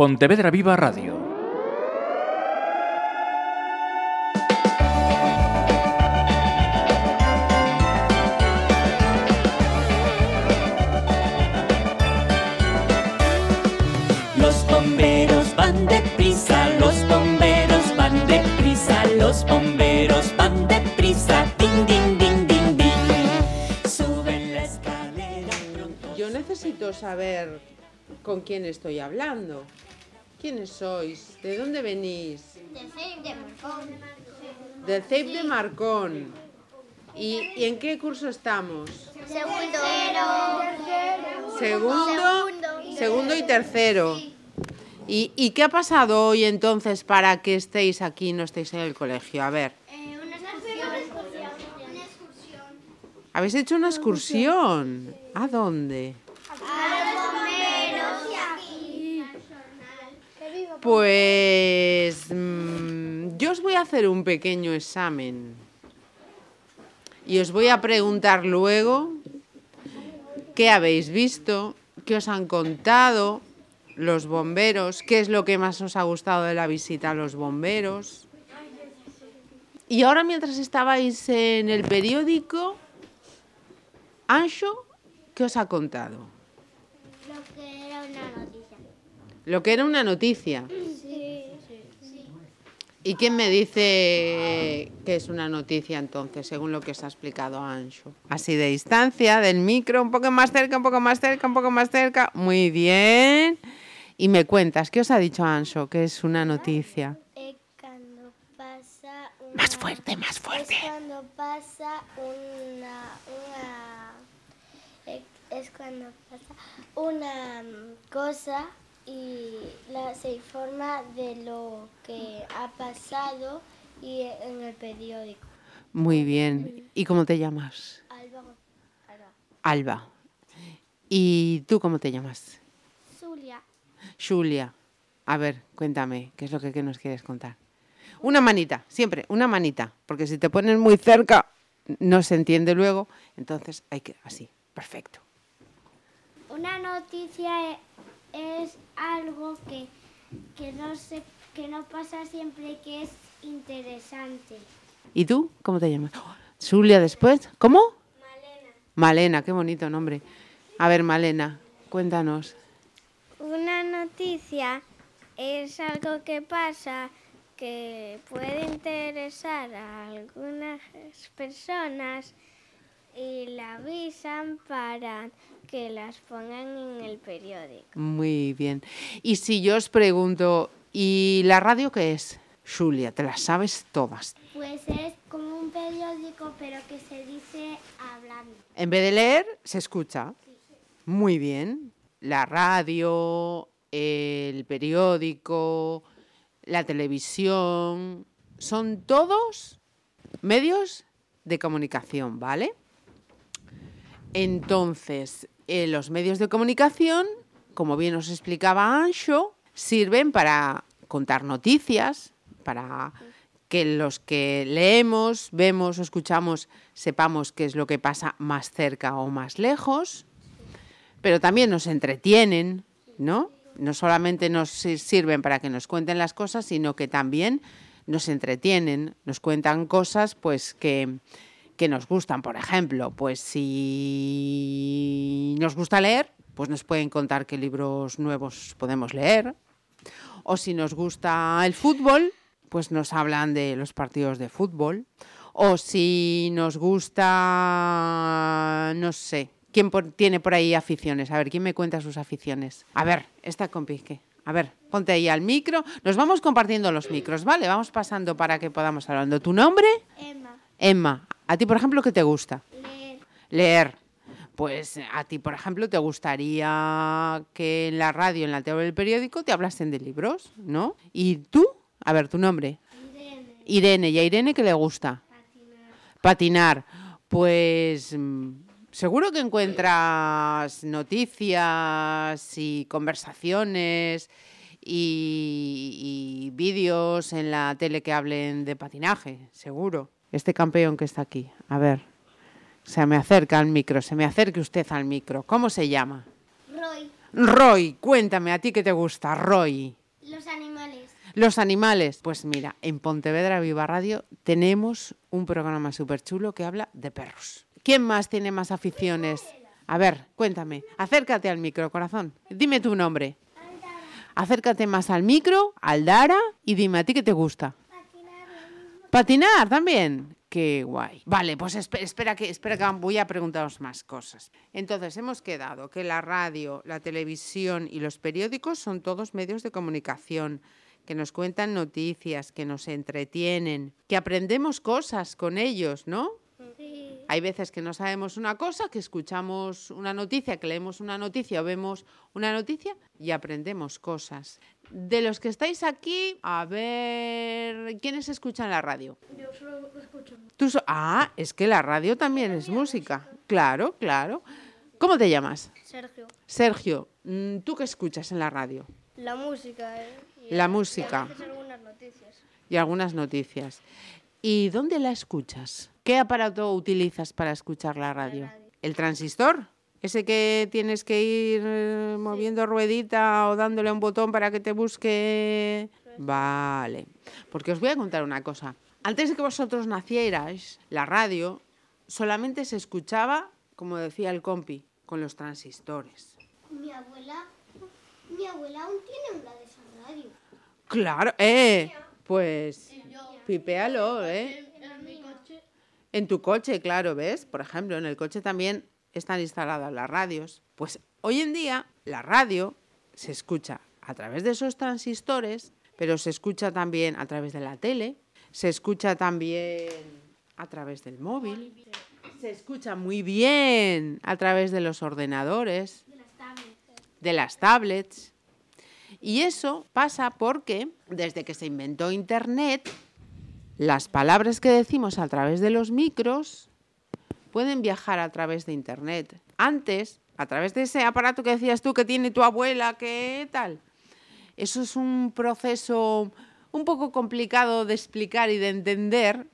Pontevedra Viva Radio. Los bomberos van deprisa, los bomberos van deprisa, los bomberos van deprisa, ding, ding, ding, ding, ding. Suben la escalera pronto. Yo necesito saber con quién estoy hablando. ¿Quiénes sois? ¿De dónde venís? Del CEIP de Marcón. ¿Y, y en qué curso estamos? Segundo. Segundo, segundo y tercero. ¿Y, y qué ha pasado hoy entonces para que estéis aquí y no estéis en el colegio? A ver, una excursión. Una excursión. ¿habéis hecho una excursión? ¿A dónde? Pues mm, yo os voy a hacer un pequeño examen y os voy a preguntar luego qué habéis visto, qué os han contado los bomberos, qué es lo que más os ha gustado de la visita a los bomberos. Y ahora mientras estabais en el periódico, Ancho, ¿qué os ha contado? Lo que era una noticia. Lo que era una noticia. Sí. ¿Y quién me dice que es una noticia entonces, según lo que os ha explicado Ancho? Así de distancia, del micro, un poco más cerca, un poco más cerca, un poco más cerca. Muy bien. Y me cuentas, ¿qué os ha dicho Ancho que es una noticia? Es cuando pasa una... Más fuerte, más Es fuerte. cuando pasa una... una es- es cuando pasa una cosa y la, se informa de lo que ha pasado y en el periódico. Muy bien. ¿Y cómo te llamas? Alba, Alba. ¿Y tú cómo te llamas? Zulia. Julia. A ver, cuéntame, ¿qué es lo que, que nos quieres contar? Una manita, siempre, una manita, porque si te pones muy cerca no se entiende luego, entonces hay que así, perfecto. Una noticia es algo que, que, no se, que no pasa siempre que es interesante. ¿Y tú cómo te llamas? Julia después, ¿cómo? Malena. Malena, qué bonito nombre. A ver, Malena, cuéntanos. Una noticia es algo que pasa que puede interesar a algunas personas y la avisan para que las pongan en el periódico. Muy bien. Y si yo os pregunto, ¿y la radio qué es? Julia, te las sabes todas. Pues es como un periódico pero que se dice hablando. En vez de leer, se escucha. Muy bien. La radio, el periódico, la televisión, son todos medios de comunicación, ¿vale? Entonces, eh, los medios de comunicación, como bien os explicaba Ancho, sirven para contar noticias, para que los que leemos, vemos o escuchamos sepamos qué es lo que pasa más cerca o más lejos, pero también nos entretienen, ¿no? No solamente nos si- sirven para que nos cuenten las cosas, sino que también nos entretienen, nos cuentan cosas pues que, que nos gustan. Por ejemplo, pues si nos gusta leer, pues nos pueden contar qué libros nuevos podemos leer. O si nos gusta el fútbol, pues nos hablan de los partidos de fútbol. O si nos gusta, no sé, ¿quién tiene por ahí aficiones? A ver, ¿quién me cuenta sus aficiones? A ver, esta compique. A ver, ponte ahí al micro. Nos vamos compartiendo los micros, ¿vale? Vamos pasando para que podamos hablando. ¿Tu nombre? Emma, Emma. ¿A ti, por ejemplo, qué te gusta? leer. Leer. Pues a ti, por ejemplo, te gustaría que en la radio, en la tele o el periódico te hablasen de libros, ¿no? ¿Y tú? A ver, tu nombre. Irene, Irene. ¿Y a Irene qué le gusta? Patinar. Pues mm, seguro que encuentras noticias y conversaciones y, y vídeos en la tele que hablen de patinaje, seguro. Este campeón que está aquí, a ver, se me acerca al micro, se me acerque usted al micro. ¿Cómo se llama? Roy, Roy, cuéntame, ¿a ti qué te gusta, Roy? Los animales. Los animales. Pues mira, en Pontevedra Viva Radio tenemos un programa súper chulo que habla de perros. ¿Quién más tiene más aficiones? A ver, cuéntame. Acércate al micro, corazón. Dime tu nombre. Acércate más al micro, al Dara, y dime a ti qué te gusta. Patinar también. Qué guay. Vale, pues espe- espera que, espera que voy a preguntaros más cosas. Entonces, hemos quedado que la radio, la televisión y los periódicos son todos medios de comunicación, que nos cuentan noticias, que nos entretienen, que aprendemos cosas con ellos, ¿no? Hay veces que no sabemos una cosa, que escuchamos una noticia, que leemos una noticia o vemos una noticia y aprendemos cosas. De los que estáis aquí, a ver, ¿quiénes escuchan la radio? Yo solo escucho. Tú so- ah, es que la radio también es música. Claro, claro. ¿Cómo te llamas? Sergio. Sergio, mm, ¿tú qué escuchas en la radio? La música, ¿eh? Y La música. y algunas noticias. Y algunas noticias. ¿Y dónde la escuchas? ¿Qué aparato utilizas para escuchar la radio? radio. ¿El transistor? ¿Ese que tienes que ir eh, moviendo ruedita o dándole un botón para que te busque? Vale. Porque os voy a contar una cosa. Antes de que vosotros nacierais, la radio solamente se escuchaba, como decía el compi, con los transistores. Mi abuela, mi abuela aún tiene una de esas radios. Claro, eh, pues pipéalo, eh. En tu coche, claro, ¿ves? Por ejemplo, en el coche también están instaladas las radios. Pues hoy en día la radio se escucha a través de esos transistores, pero se escucha también a través de la tele, se escucha también a través del móvil, se escucha muy bien a través de los ordenadores, de las tablets. Y eso pasa porque desde que se inventó Internet, las palabras que decimos a través de los micros pueden viajar a través de Internet. Antes, a través de ese aparato que decías tú que tiene tu abuela, ¿qué tal? Eso es un proceso un poco complicado de explicar y de entender,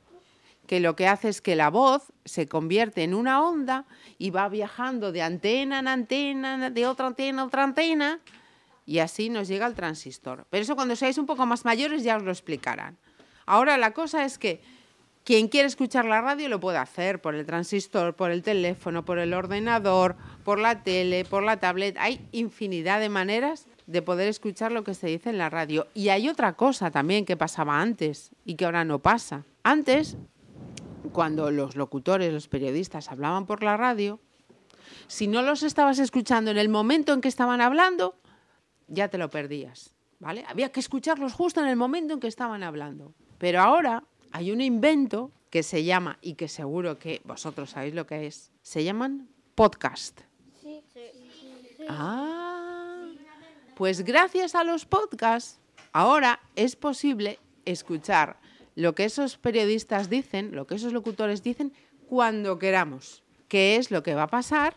que lo que hace es que la voz se convierte en una onda y va viajando de antena en antena, de otra antena a otra antena, y así nos llega al transistor. Pero eso cuando seáis un poco más mayores ya os lo explicarán. Ahora la cosa es que quien quiere escuchar la radio lo puede hacer por el transistor, por el teléfono, por el ordenador, por la tele, por la tablet. Hay infinidad de maneras de poder escuchar lo que se dice en la radio. Y hay otra cosa también que pasaba antes y que ahora no pasa. Antes, cuando los locutores, los periodistas hablaban por la radio, si no los estabas escuchando en el momento en que estaban hablando, ya te lo perdías, ¿vale? Había que escucharlos justo en el momento en que estaban hablando. Pero ahora hay un invento que se llama, y que seguro que vosotros sabéis lo que es, se llaman podcast. Sí. sí. Ah, pues gracias a los podcasts, ahora es posible escuchar lo que esos periodistas dicen, lo que esos locutores dicen, cuando queramos. ¿Qué es lo que va a pasar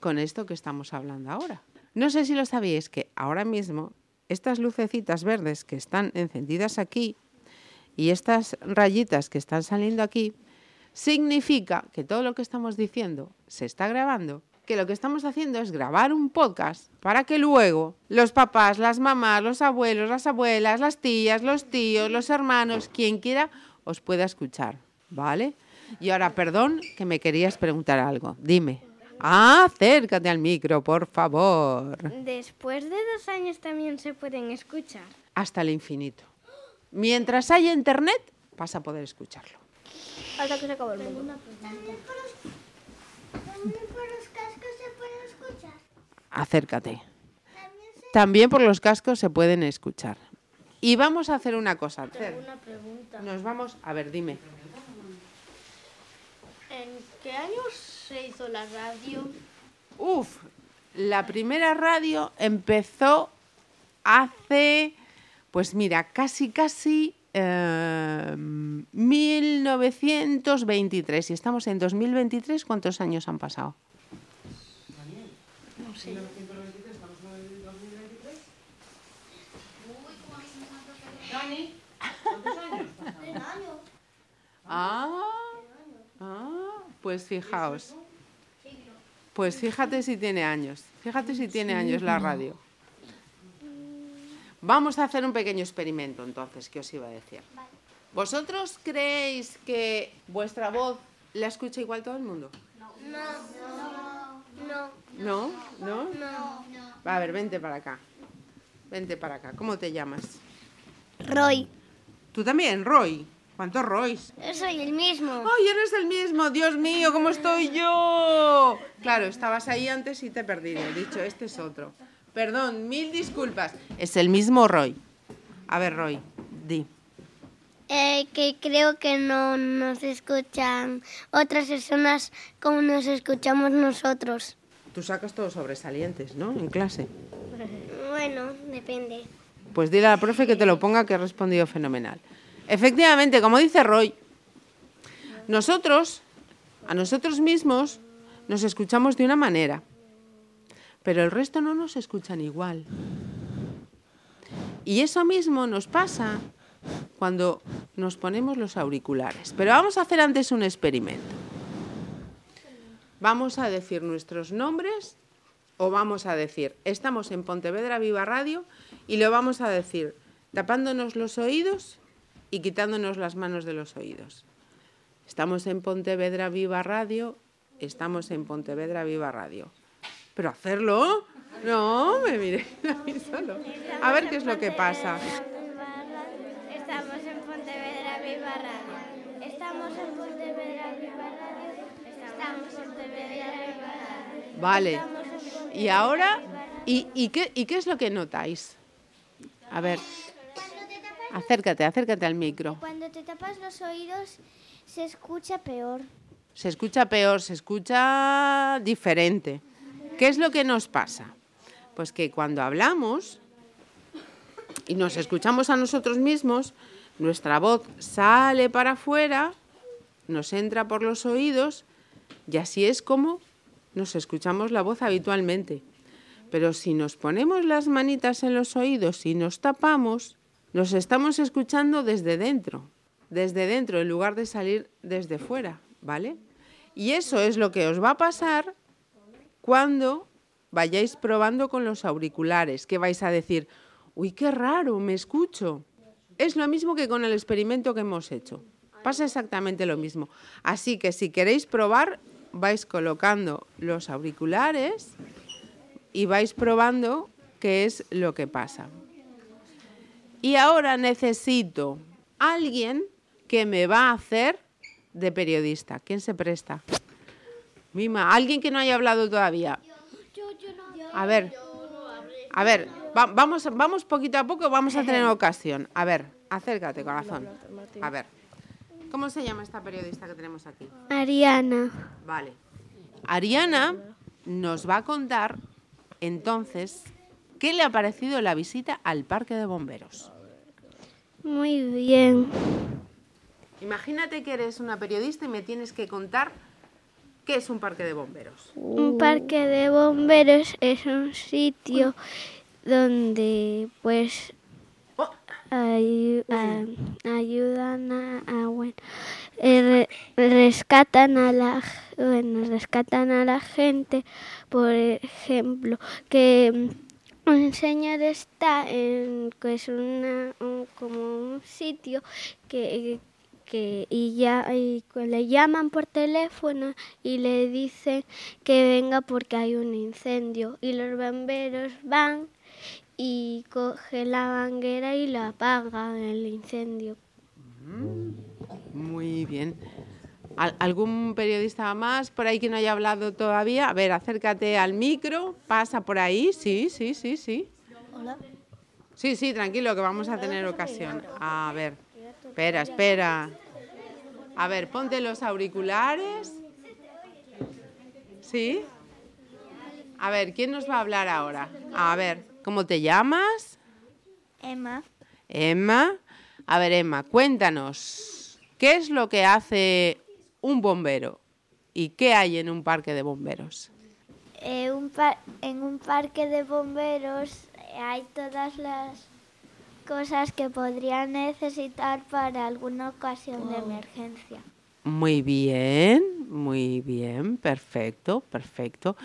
con esto que estamos hablando ahora? No sé si lo sabíais que ahora mismo estas lucecitas verdes que están encendidas aquí y estas rayitas que están saliendo aquí, significa que todo lo que estamos diciendo se está grabando, que lo que estamos haciendo es grabar un podcast para que luego los papás, las mamás, los abuelos, las abuelas, las tías, los tíos, los hermanos, quien quiera, os pueda escuchar, ¿vale? Y ahora, perdón, que me querías preguntar algo. Dime. Acércate al micro, por favor. Después de dos años también se pueden escuchar. Hasta el infinito. Mientras haya internet, vas a poder escucharlo. Hasta que se acabe el mundo. ¿También por los, también por los cascos se pueden escuchar? Acércate. También por los cascos se pueden escuchar. Y vamos a hacer una cosa. Cer. Una pregunta. Nos vamos. A ver, dime. ¿En qué años se hizo la radio? Uf, la primera radio empezó hace, pues mira, casi, casi eh, 1923. Y estamos en 2023. ¿Cuántos años han pasado? Ah, ah, pues fijaos. Pues fíjate si tiene años. Fíjate si tiene años la radio. Vamos a hacer un pequeño experimento entonces, que os iba a decir. ¿Vosotros creéis que vuestra voz la escucha igual todo el mundo? No. ¿No? ¿No? Va, a ver, vente para acá. Vente para acá. ¿Cómo te llamas? Roy. Tú también, Roy. ¿Cuántos Roys? Yo soy el mismo. ¡Ay, eres el mismo! ¡Dios mío, cómo estoy yo! Claro, estabas ahí antes y te he perdido. He dicho, este es otro. Perdón, mil disculpas. Es el mismo Roy. A ver, Roy, di. Eh, que creo que no nos escuchan otras personas como nos escuchamos nosotros. Tú sacas todos sobresalientes, ¿no? En clase. Bueno, depende. Pues dile a la profe que te lo ponga que he respondido fenomenal. Efectivamente, como dice Roy, nosotros, a nosotros mismos, nos escuchamos de una manera, pero el resto no nos escuchan igual. Y eso mismo nos pasa cuando nos ponemos los auriculares. Pero vamos a hacer antes un experimento. Vamos a decir nuestros nombres o vamos a decir, estamos en Pontevedra Viva Radio y lo vamos a decir tapándonos los oídos y quitándonos las manos de los oídos. Estamos en Pontevedra Viva Radio, estamos en Pontevedra Viva Radio. Pero hacerlo, no, me mire a mí solo. A ver qué es lo que pasa. Estamos en Pontevedra Viva Radio. Estamos en Pontevedra Viva Radio. Estamos en Pontevedra Viva Radio. Vale. Y ahora, ¿y, y qué, ¿y qué es lo que notáis? A ver, acércate, acércate al micro. Cuando te tapas los oídos se escucha peor. Se escucha peor, se escucha diferente. ¿Qué es lo que nos pasa? Pues que cuando hablamos y nos escuchamos a nosotros mismos, nuestra voz sale para afuera, nos entra por los oídos y así es como nos escuchamos la voz habitualmente. Pero si nos ponemos las manitas en los oídos y nos tapamos, nos estamos escuchando desde dentro, desde dentro, en lugar de salir desde fuera, ¿vale? Y eso es lo que os va a pasar cuando vayáis probando con los auriculares, que vais a decir, uy, qué raro, me escucho. Es lo mismo que con el experimento que hemos hecho. Pasa exactamente lo mismo. Así que si queréis probar, vais colocando los auriculares y vais probando qué es lo que pasa. Y ahora necesito alguien que me va a hacer de periodista. ¿Quién se presta? Mima, alguien que no haya hablado todavía. A ver, a ver, va- vamos, vamos poquito a poco, vamos a tener ocasión. A ver, acércate, corazón. A ver, ¿cómo se llama esta periodista que tenemos aquí? Ariana. Vale. Ariana nos va a contar entonces qué le ha parecido la visita al parque de bomberos. Muy bien. Imagínate que eres una periodista y me tienes que contar qué es un parque de bomberos. Un parque de bomberos es un sitio donde pues Oh, ayu- a- ayudan a, a, bueno, eh, re- rescatan a la bueno, rescatan a la gente. Por ejemplo que un señor está en que es una un- como un sitio que que y ya y le llaman por teléfono y le dicen que venga porque hay un incendio y los bomberos van y cogen la manguera y la apagan el incendio. muy bien. ¿Al- ¿Algún periodista más por ahí que no haya hablado todavía? A ver, acércate al micro, pasa por ahí. Sí, sí, sí, sí. Sí, sí, tranquilo, que vamos a tener ocasión. A ver, espera, espera. A ver, ponte los auriculares. ¿Sí? A ver, ¿quién nos va a hablar ahora? A ver, ¿cómo te llamas? Emma. Emma. A ver, Emma, cuéntanos, ¿qué es lo que hace un bombero y qué hay en un parque de bomberos? Eh, un par- en un parque de bomberos hay todas las cosas que podrían necesitar para alguna ocasión de emergencia. Muy bien, muy bien, perfecto, perfecto.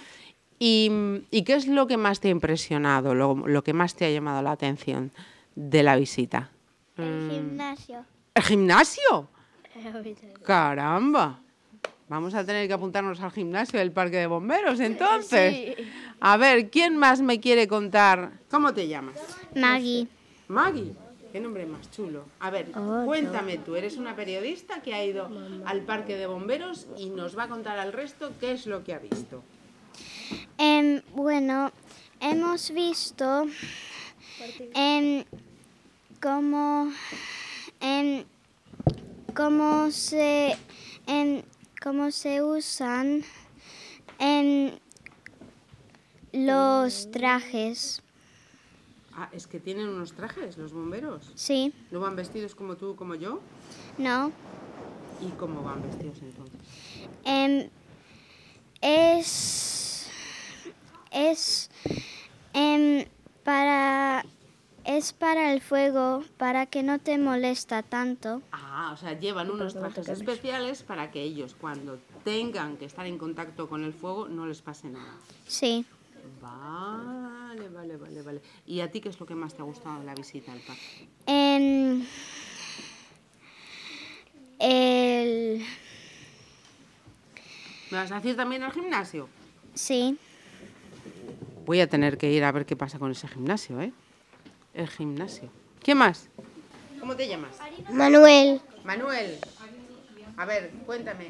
¿Y, y qué es lo que más te ha impresionado, lo, lo que más te ha llamado la atención de la visita? El gimnasio. ¿El gimnasio? Caramba. Vamos a tener que apuntarnos al gimnasio del Parque de Bomberos entonces. A ver, ¿quién más me quiere contar? ¿Cómo te llamas? Maggie. Maggie. Qué nombre más chulo. A ver, cuéntame tú, eres una periodista que ha ido al Parque de Bomberos y nos va a contar al resto qué es lo que ha visto. Em, bueno, hemos visto em, cómo, em, cómo se cómo se usan los trajes. Ah, es que tienen unos trajes los bomberos. Sí, ¿No van vestidos como tú, como yo? no. ¿Y cómo van vestidos entonces? Em, es es em, para es para el fuego para que no te molesta tanto. Ah, o sea, llevan unos trajes especiales para que ellos cuando tengan que estar en contacto con el fuego no les pase nada. Sí. Vale, vale, vale, vale. ¿Y a ti qué es lo que más te ha gustado de la visita al parque? Em, el ¿Me vas a decir también al gimnasio? sí. Voy a tener que ir a ver qué pasa con ese gimnasio, ¿eh? El gimnasio. ¿Qué más? ¿Cómo te llamas? Manuel. Manuel. A ver, cuéntame.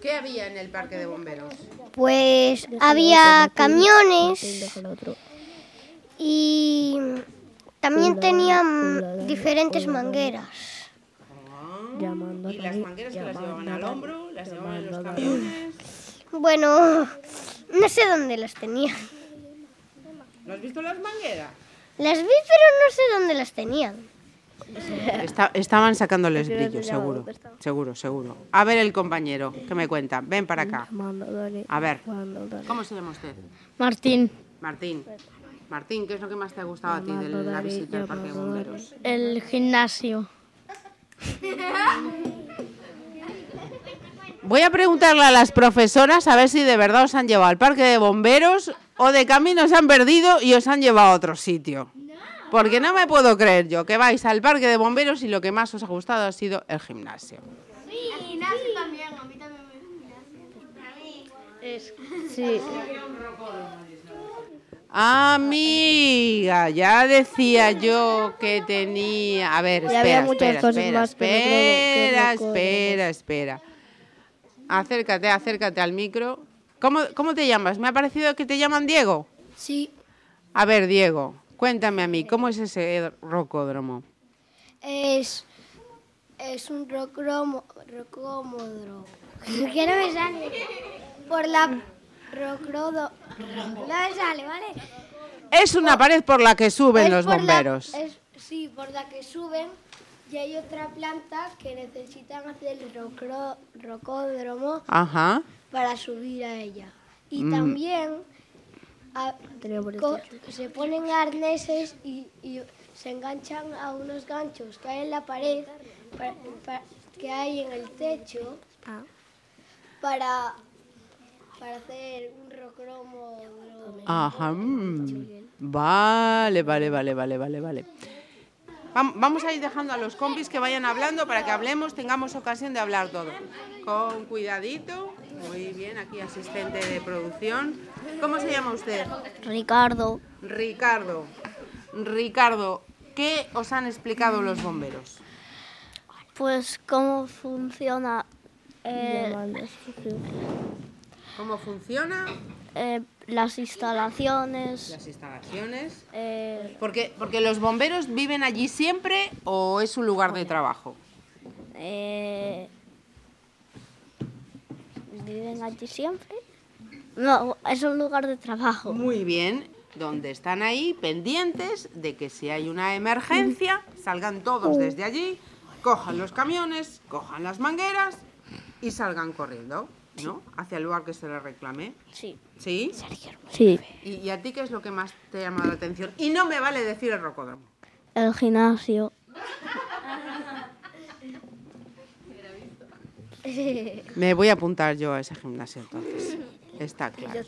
¿Qué había en el parque de bomberos? Pues había camiones y también tenían diferentes mangueras. ¿Y las mangueras que las llevaban al hombro? ¿Las llevaban en los camiones? Bueno, no sé dónde las tenían. ¿No has visto las mangueras? Las vi, pero no sé dónde las tenían. Esta- estaban sacándoles brillo, seguro. Seguro, seguro. A ver el compañero, ¿qué me cuenta? Ven para acá. A ver, ¿cómo se llama usted? Martín, Martín. Martín, ¿qué es lo que más te ha gustado a ti de la visita al parque de bomberos? el gimnasio. Voy a preguntarle a las profesoras a ver si de verdad os han llevado al parque de bomberos o de camino os han perdido y os han llevado a otro sitio. Porque no me puedo creer yo que vais al parque de bomberos y lo que más os ha gustado ha sido el gimnasio. Sí, Amiga, ya decía yo que tenía. A ver, espera, espera, espera, espera, espera, espera. Acércate, acércate al micro. ¿Cómo, ¿Cómo te llamas? Me ha parecido que te llaman Diego. sí. A ver, Diego, cuéntame a mí, ¿cómo es ese rocódromo? Es, es un rocromo, rocómodro. ¿Qué no me sale? Por la rocrodo... No me sale, ¿vale? Es una pared por la que suben los la- bomberos. es- sí, por la que suben y hay otra planta que necesitan hacer el rocro- rocódromo Ajá. para subir a ella. Y Mm. también a- co- se ponen arneses y, y se enganchan a unos ganchos que hay en la pared, pa- pa- que hay en el techo, para, para hacer un rocromo. Ajá. mm. Vale, vale, vale, vale, vale, vale. Vam- Vamos a ir dejando a los compis que vayan hablando para que hablemos, tengamos ocasión de hablar todo. Con cuidadito. Muy bien, aquí asistente de producción. ¿Cómo se llama usted? Ricardo. Ricardo. Ricardo, ¿qué os han explicado los bomberos? Pues cómo funciona eh, ¿Cómo funciona eh, las instalaciones. las instalaciones? eh, Porque, porque los bomberos viven allí siempre o es un lugar de trabajo. eh, ¿Viven allí siempre? No, es un lugar de trabajo. Muy bien, donde están ahí pendientes de que si hay una emergencia, salgan todos desde allí, cojan los camiones, cojan las mangueras y salgan corriendo, ¿no? Hacia el lugar que se les reclame. Sí. ¿Sí? Sí, ¿Y, y a ti qué es lo que más te ha llamado la atención? Y no me vale decir el rocódromo. el gimnasio. Me voy a apuntar yo a ese gimnasio entonces. Está claro.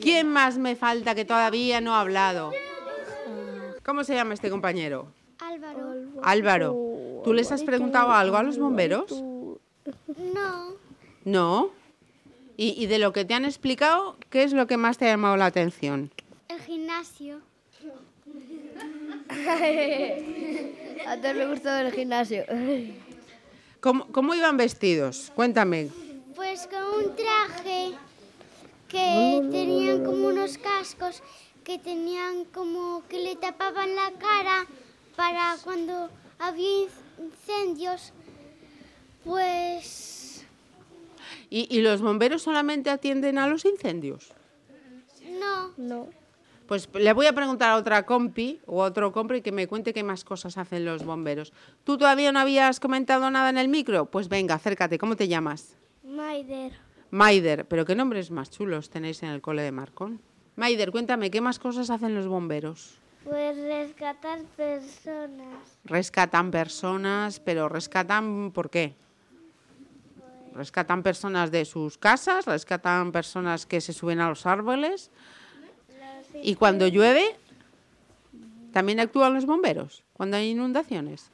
¿Quién más me falta que todavía no ha hablado? ¿Cómo se llama este compañero? Álvaro. Álvaro. ¿Tú les has preguntado algo a los bomberos? No. No. ¿Y, y de lo que te han explicado, qué es lo que más te ha llamado la atención? El gimnasio. A todos les gustó el gimnasio. ¿Cómo, cómo iban vestidos? Cuéntame. Pues con un traje que tenían como unos cascos que tenían como que le tapaban la cara para cuando había incendios. Pues ¿Y, y los bomberos solamente atienden a los incendios? no. No. Pues le voy a preguntar a otra compi o a otro compri que me cuente qué más cosas hacen los bomberos. ¿Tú todavía no habías comentado nada en el micro? Pues venga, acércate. ¿Cómo te llamas? Maider. Maider. Pero qué nombres más chulos tenéis en el cole de Marcón. Maider, cuéntame, ¿qué más cosas hacen los bomberos? Pues rescatar personas. Rescatan personas, pero rescatan ¿por qué? Rescatan personas de sus casas, rescatan personas que se suben a los árboles. Y cuando llueve, también actúan los bomberos, cuando hay inundaciones.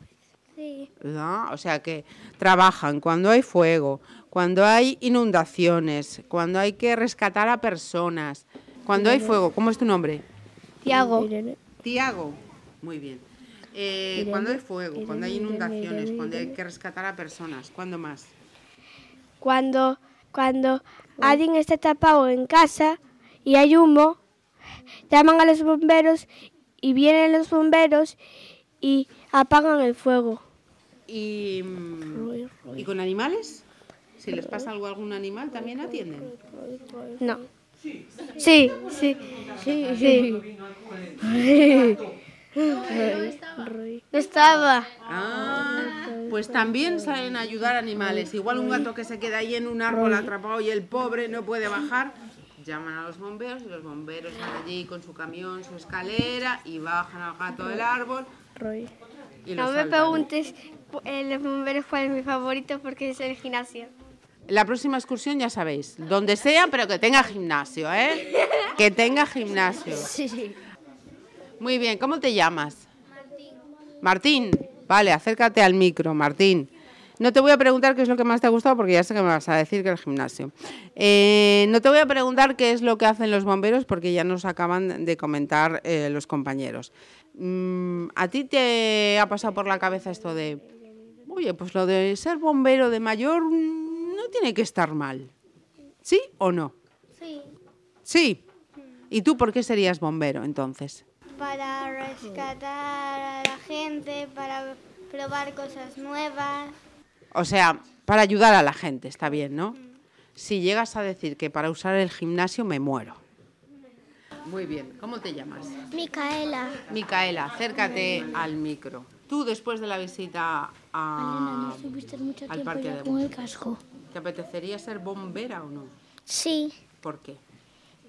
Sí. ¿no? O sea que trabajan cuando hay fuego, cuando hay inundaciones, cuando hay que rescatar a personas, cuando hay fuego. ¿Cómo es tu nombre? Tiago. Tiago. Muy bien. Eh, cuando hay fuego, cuando hay inundaciones, cuando hay que rescatar a personas, ¿cuándo más? Cuando, cuando alguien está tapado en casa y hay humo, llaman a los bomberos y vienen los bomberos y apagan el fuego. ¿Y, mm, ¿y con animales? Si les pasa algo a algún animal, ¿también atienden? No. Sí, sí, sí, sí. No estaba. Ah, pues también saben ayudar animales. Igual un gato que se queda ahí en un árbol atrapado y el pobre no puede bajar, llaman a los bomberos y los bomberos van allí con su camión, su escalera y bajan al gato del árbol y lo No me preguntes eh, los bomberos cuál es mi favorito porque es el gimnasio. La próxima excursión ya sabéis, donde sea, pero que tenga gimnasio, ¿eh? Que tenga gimnasio. Muy bien, ¿cómo te llamas? Martín. Vale, acércate al micro, Martín. No te voy a preguntar qué es lo que más te ha gustado porque ya sé que me vas a decir que el gimnasio. Eh, no te voy a preguntar qué es lo que hacen los bomberos porque ya nos acaban de comentar eh, los compañeros. Mm, ¿A ti te ha pasado por la cabeza esto de, oye, pues lo de ser bombero de mayor mm, no tiene que estar mal? ¿Sí o no? Sí. Sí. ¿Y tú por qué serías bombero entonces? Para rescatar a la gente, para probar cosas nuevas. O sea, para ayudar a la gente, está bien, ¿no? Si llegas a decir que para usar el gimnasio me muero. Muy bien, ¿cómo te llamas? Micaela. Micaela, acércate al micro. Tú después de la visita a- al parque de bomberos, casco. ¿te apetecería ser bombera o no? Sí, ¿Por qué?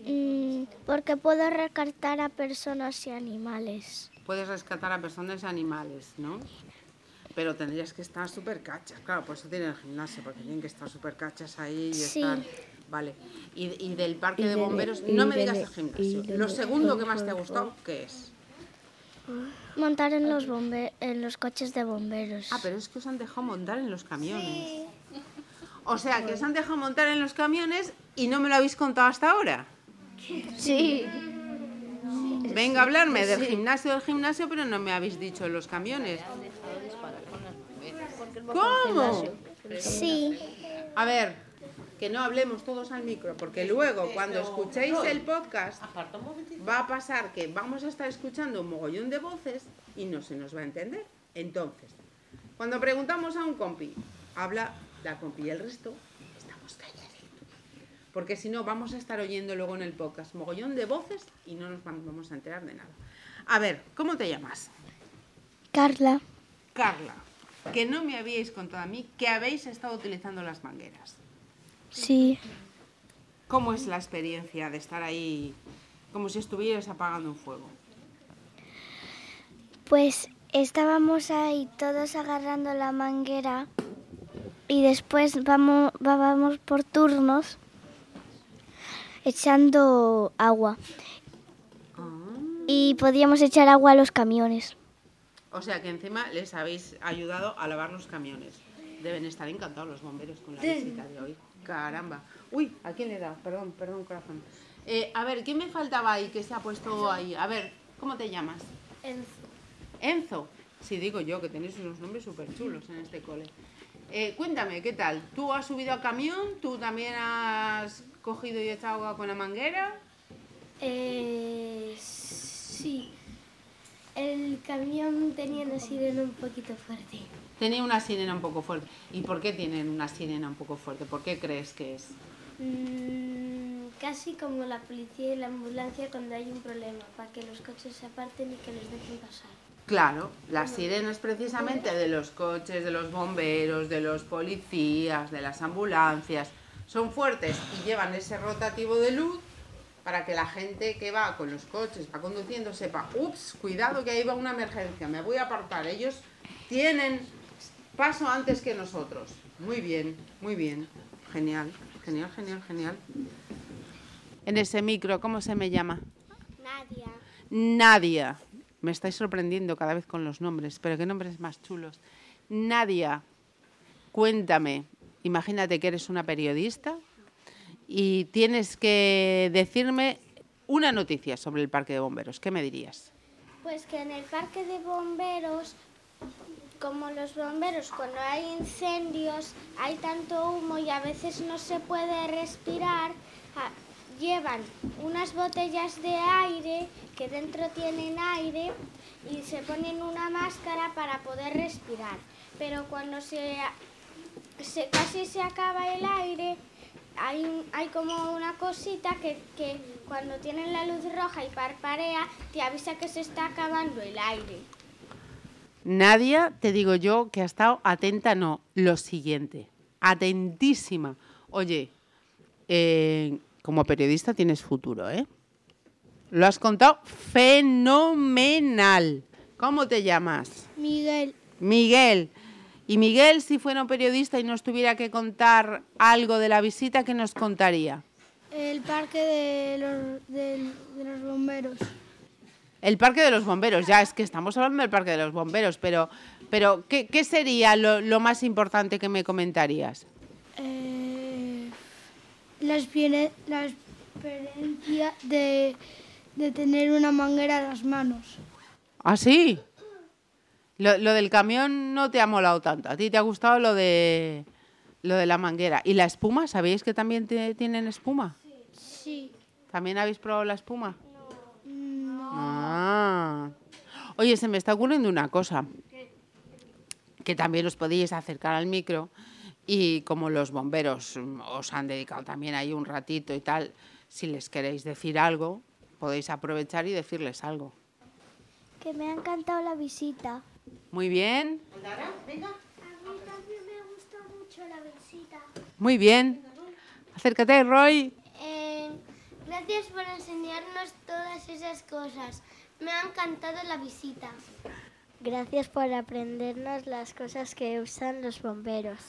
Mm, porque puedo rescatar a personas y animales. Puedes rescatar a personas y animales, ¿no? Pero tendrías que estar súper cachas, claro, por eso tienen el gimnasio, porque tienen que estar súper cachas ahí y Sí. estar... Vale. Y, y del parque de bomberos, no me digas el gimnasio. Lo segundo que más te ha gustado, ¿qué es? Montar en los bombe en los coches de bomberos. Ah, pero es que os han dejado montar en los camiones. O sea, que os han dejado montar en los camiones y no me lo habéis contado hasta ahora. Sí. Venga a hablarme del gimnasio del gimnasio, pero no me habéis dicho los camiones. ¿Cómo? Sí. A ver, que no hablemos todos al micro, porque luego cuando escuchéis el podcast va a pasar que vamos a estar escuchando un mogollón de voces y no se nos va a entender. Entonces, cuando preguntamos a un compi, habla la compi y el resto. Porque si no, vamos a estar oyendo luego en el podcast mogollón de voces y no nos vam- vamos a enterar de nada. A ver, ¿cómo te llamas? Carla. Carla, que no me habíais contado a mí que habéis estado utilizando las mangueras. Sí. ¿Cómo es la experiencia de estar ahí como si estuvieras apagando un fuego? Pues estábamos ahí todos agarrando la manguera y después vamos, va- vamos por turnos echando agua. Y podríamos echar agua a los camiones. O sea que encima les habéis ayudado a lavar los camiones. Deben estar encantados los bomberos con la visita de hoy. Caramba. Uy, ¿a quién le da? Perdón, perdón, corazón. Eh, a ver, ¿quién me faltaba ahí que se ha puesto ahí? A ver, ¿cómo te llamas? Enzo. Sí, digo yo, que tenéis unos nombres súper chulos en este cole. Eh, cuéntame, ¿qué tal? ¿Tú has subido al camión? ¿Tú también has cogido y echado agua con la manguera? Eh, sí. El camión tenía una sirena un poquito fuerte. Tenía una sirena un poco fuerte. ¿Y por qué tienen una sirena un poco fuerte? ¿Por qué crees que es? Mm, casi como la policía y la ambulancia cuando hay un problema, para que los coches se aparten y que les dejen pasar. Claro, las sirenas precisamente de los coches, de los bomberos, de los policías, de las ambulancias, son fuertes y llevan ese rotativo de luz para que la gente que va con los coches, va conduciendo, sepa, ups, cuidado que ahí va una emergencia, me voy a apartar. Ellos tienen paso antes que nosotros. Muy bien, muy bien. Genial, genial, genial, genial. En ese micro, ¿cómo se me llama? Nadia. Nadia. Me estáis sorprendiendo cada vez con los nombres, pero qué nombres más chulos. Nadia, cuéntame, imagínate que eres una periodista y tienes que decirme una noticia sobre el parque de bomberos. ¿Qué me dirías? Pues que en el parque de bomberos, como los bomberos cuando hay incendios, hay tanto humo y a veces no se puede respirar, ah, llevan unas botellas de aire que dentro tienen aire y se ponen una máscara para poder respirar. Pero cuando se, se- casi se acaba el aire, hay, un- hay como una cosita que, que cuando tienen la luz roja y parparea, te avisa que se está acabando el aire. Nadia, te digo yo que ha estado atenta, no, lo siguiente, atentísima. Oye, eh, como periodista tienes futuro, ¿eh? Lo has contado fenomenal. ¿Cómo te llamas? Miguel, Miguel. Y Miguel, si fuera un periodista y nos tuviera que contar algo de la visita, ¿qué nos contaría? el parque de los, de los bomberos. El parque de los bomberos, ya es que estamos hablando del parque de los bomberos, pero, pero ¿qué, qué sería lo, lo más importante que me comentarías? Eh, la, expiere- la experiencia de, de tener una manguera en las manos. ¿Ah, sí? Lo, lo del camión no te ha molado tanto. A ti te ha gustado lo de, lo de la manguera. ¿Y la espuma? ¿Sabéis que también te- tienen espuma? Sí. ¿También habéis probado la espuma? Ah. Oye, se me está ocurriendo una cosa. Que también os podéis acercar al micro y como los bomberos mm, os han dedicado también ahí un ratito y tal, si les queréis decir algo, podéis aprovechar y decirles algo. Que me ha encantado la visita. Muy bien, A mí también me gustó mucho la visita. muy bien. Acércate, Roy. Eh, gracias por enseñarnos todas esas cosas. Me ha encantado la visita. Gracias por aprendernos las cosas que usan los bomberos.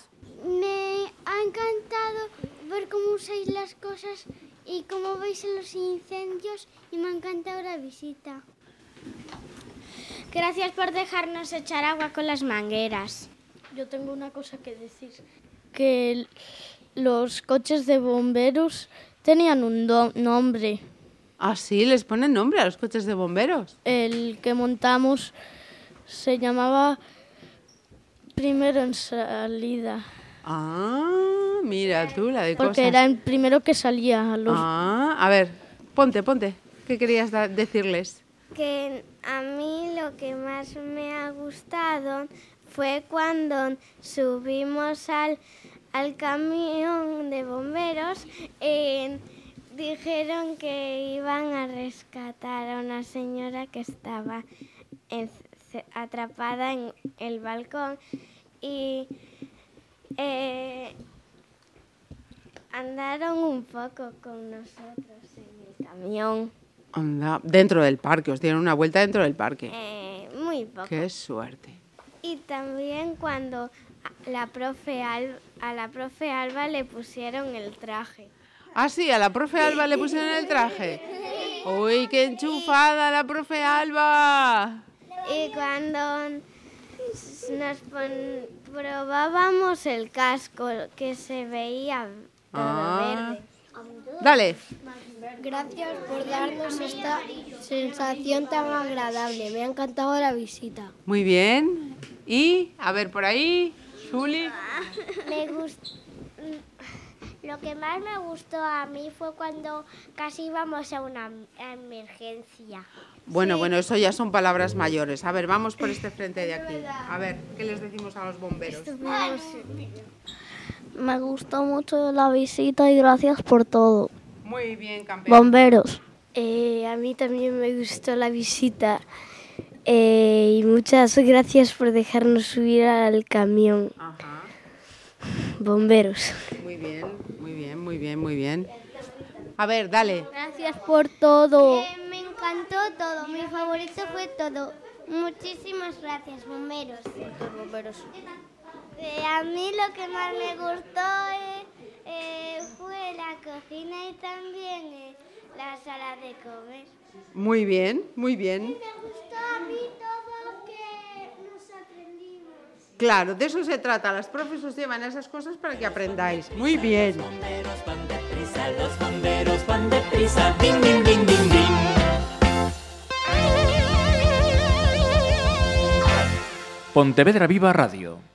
Me ha encantado ver cómo usáis las cosas y cómo veis en los incendios y me ha encantado la visita. Gracias por dejarnos echar agua con las mangueras. Yo tengo una cosa que decir. Que los coches de bomberos tenían un do- nombre. Ah, sí, les ponen nombre a los coches de bomberos. El que montamos se llamaba Primero en salida. Ah, mira tú, la de Porque cosas. era el primero que salía a los... Ah, a ver, ponte, ponte. ¿Qué querías decirles? Que a mí lo que más me ha gustado fue cuando subimos al, al camión de bomberos. eh, dijeron que iban a rescatar a una señora que estaba atrapada en el balcón y eh, andaron un poco con nosotros en el camión. Anda, dentro del parque, os dieron una vuelta dentro del parque. Eh, muy poco. Qué suerte. Y también cuando la profe Al- a la profe Alba le pusieron el traje. Ah, sí, a la profe Alba le pusieron el traje. Uy, qué enchufada la profe Alba. Y cuando nos probábamos el casco que se veía todo Ah. verde. Dale. Gracias por darnos esta sensación tan agradable. Me ha encantado la visita. Muy bien. Y, a ver, por ahí, Juli. Me gustó. Lo que más me gustó a mí fue cuando casi íbamos a una emergencia. Bueno, bueno, eso ya son palabras mayores. A ver, vamos por este frente de aquí. A ver, ¿qué les decimos a los bomberos? Me gustó mucho la visita y gracias por todo. Muy bien, campeón. Bomberos. Eh, a mí también me gustó la visita eh, y muchas gracias por dejarnos subir al camión. Ajá. Bomberos. Muy bien, muy bien, muy bien, muy bien. A ver, dale. Gracias por todo. Eh, me encantó todo, mi favorito fue todo. Muchísimas gracias, bomberos. Eh, a mí lo que más me gustó eh, eh, fue la cocina y también eh, la sala de comer. Muy bien, muy bien. Me gustó a mí todo lo que nos aprendimos. Claro, de eso se trata. Las profes os llevan esas cosas para que aprendáis. Muy bien. Bomberos van deprisa, los bomberos van deprisa. Ding, ding, ding, ding, ding. Pontevedra Viva Radio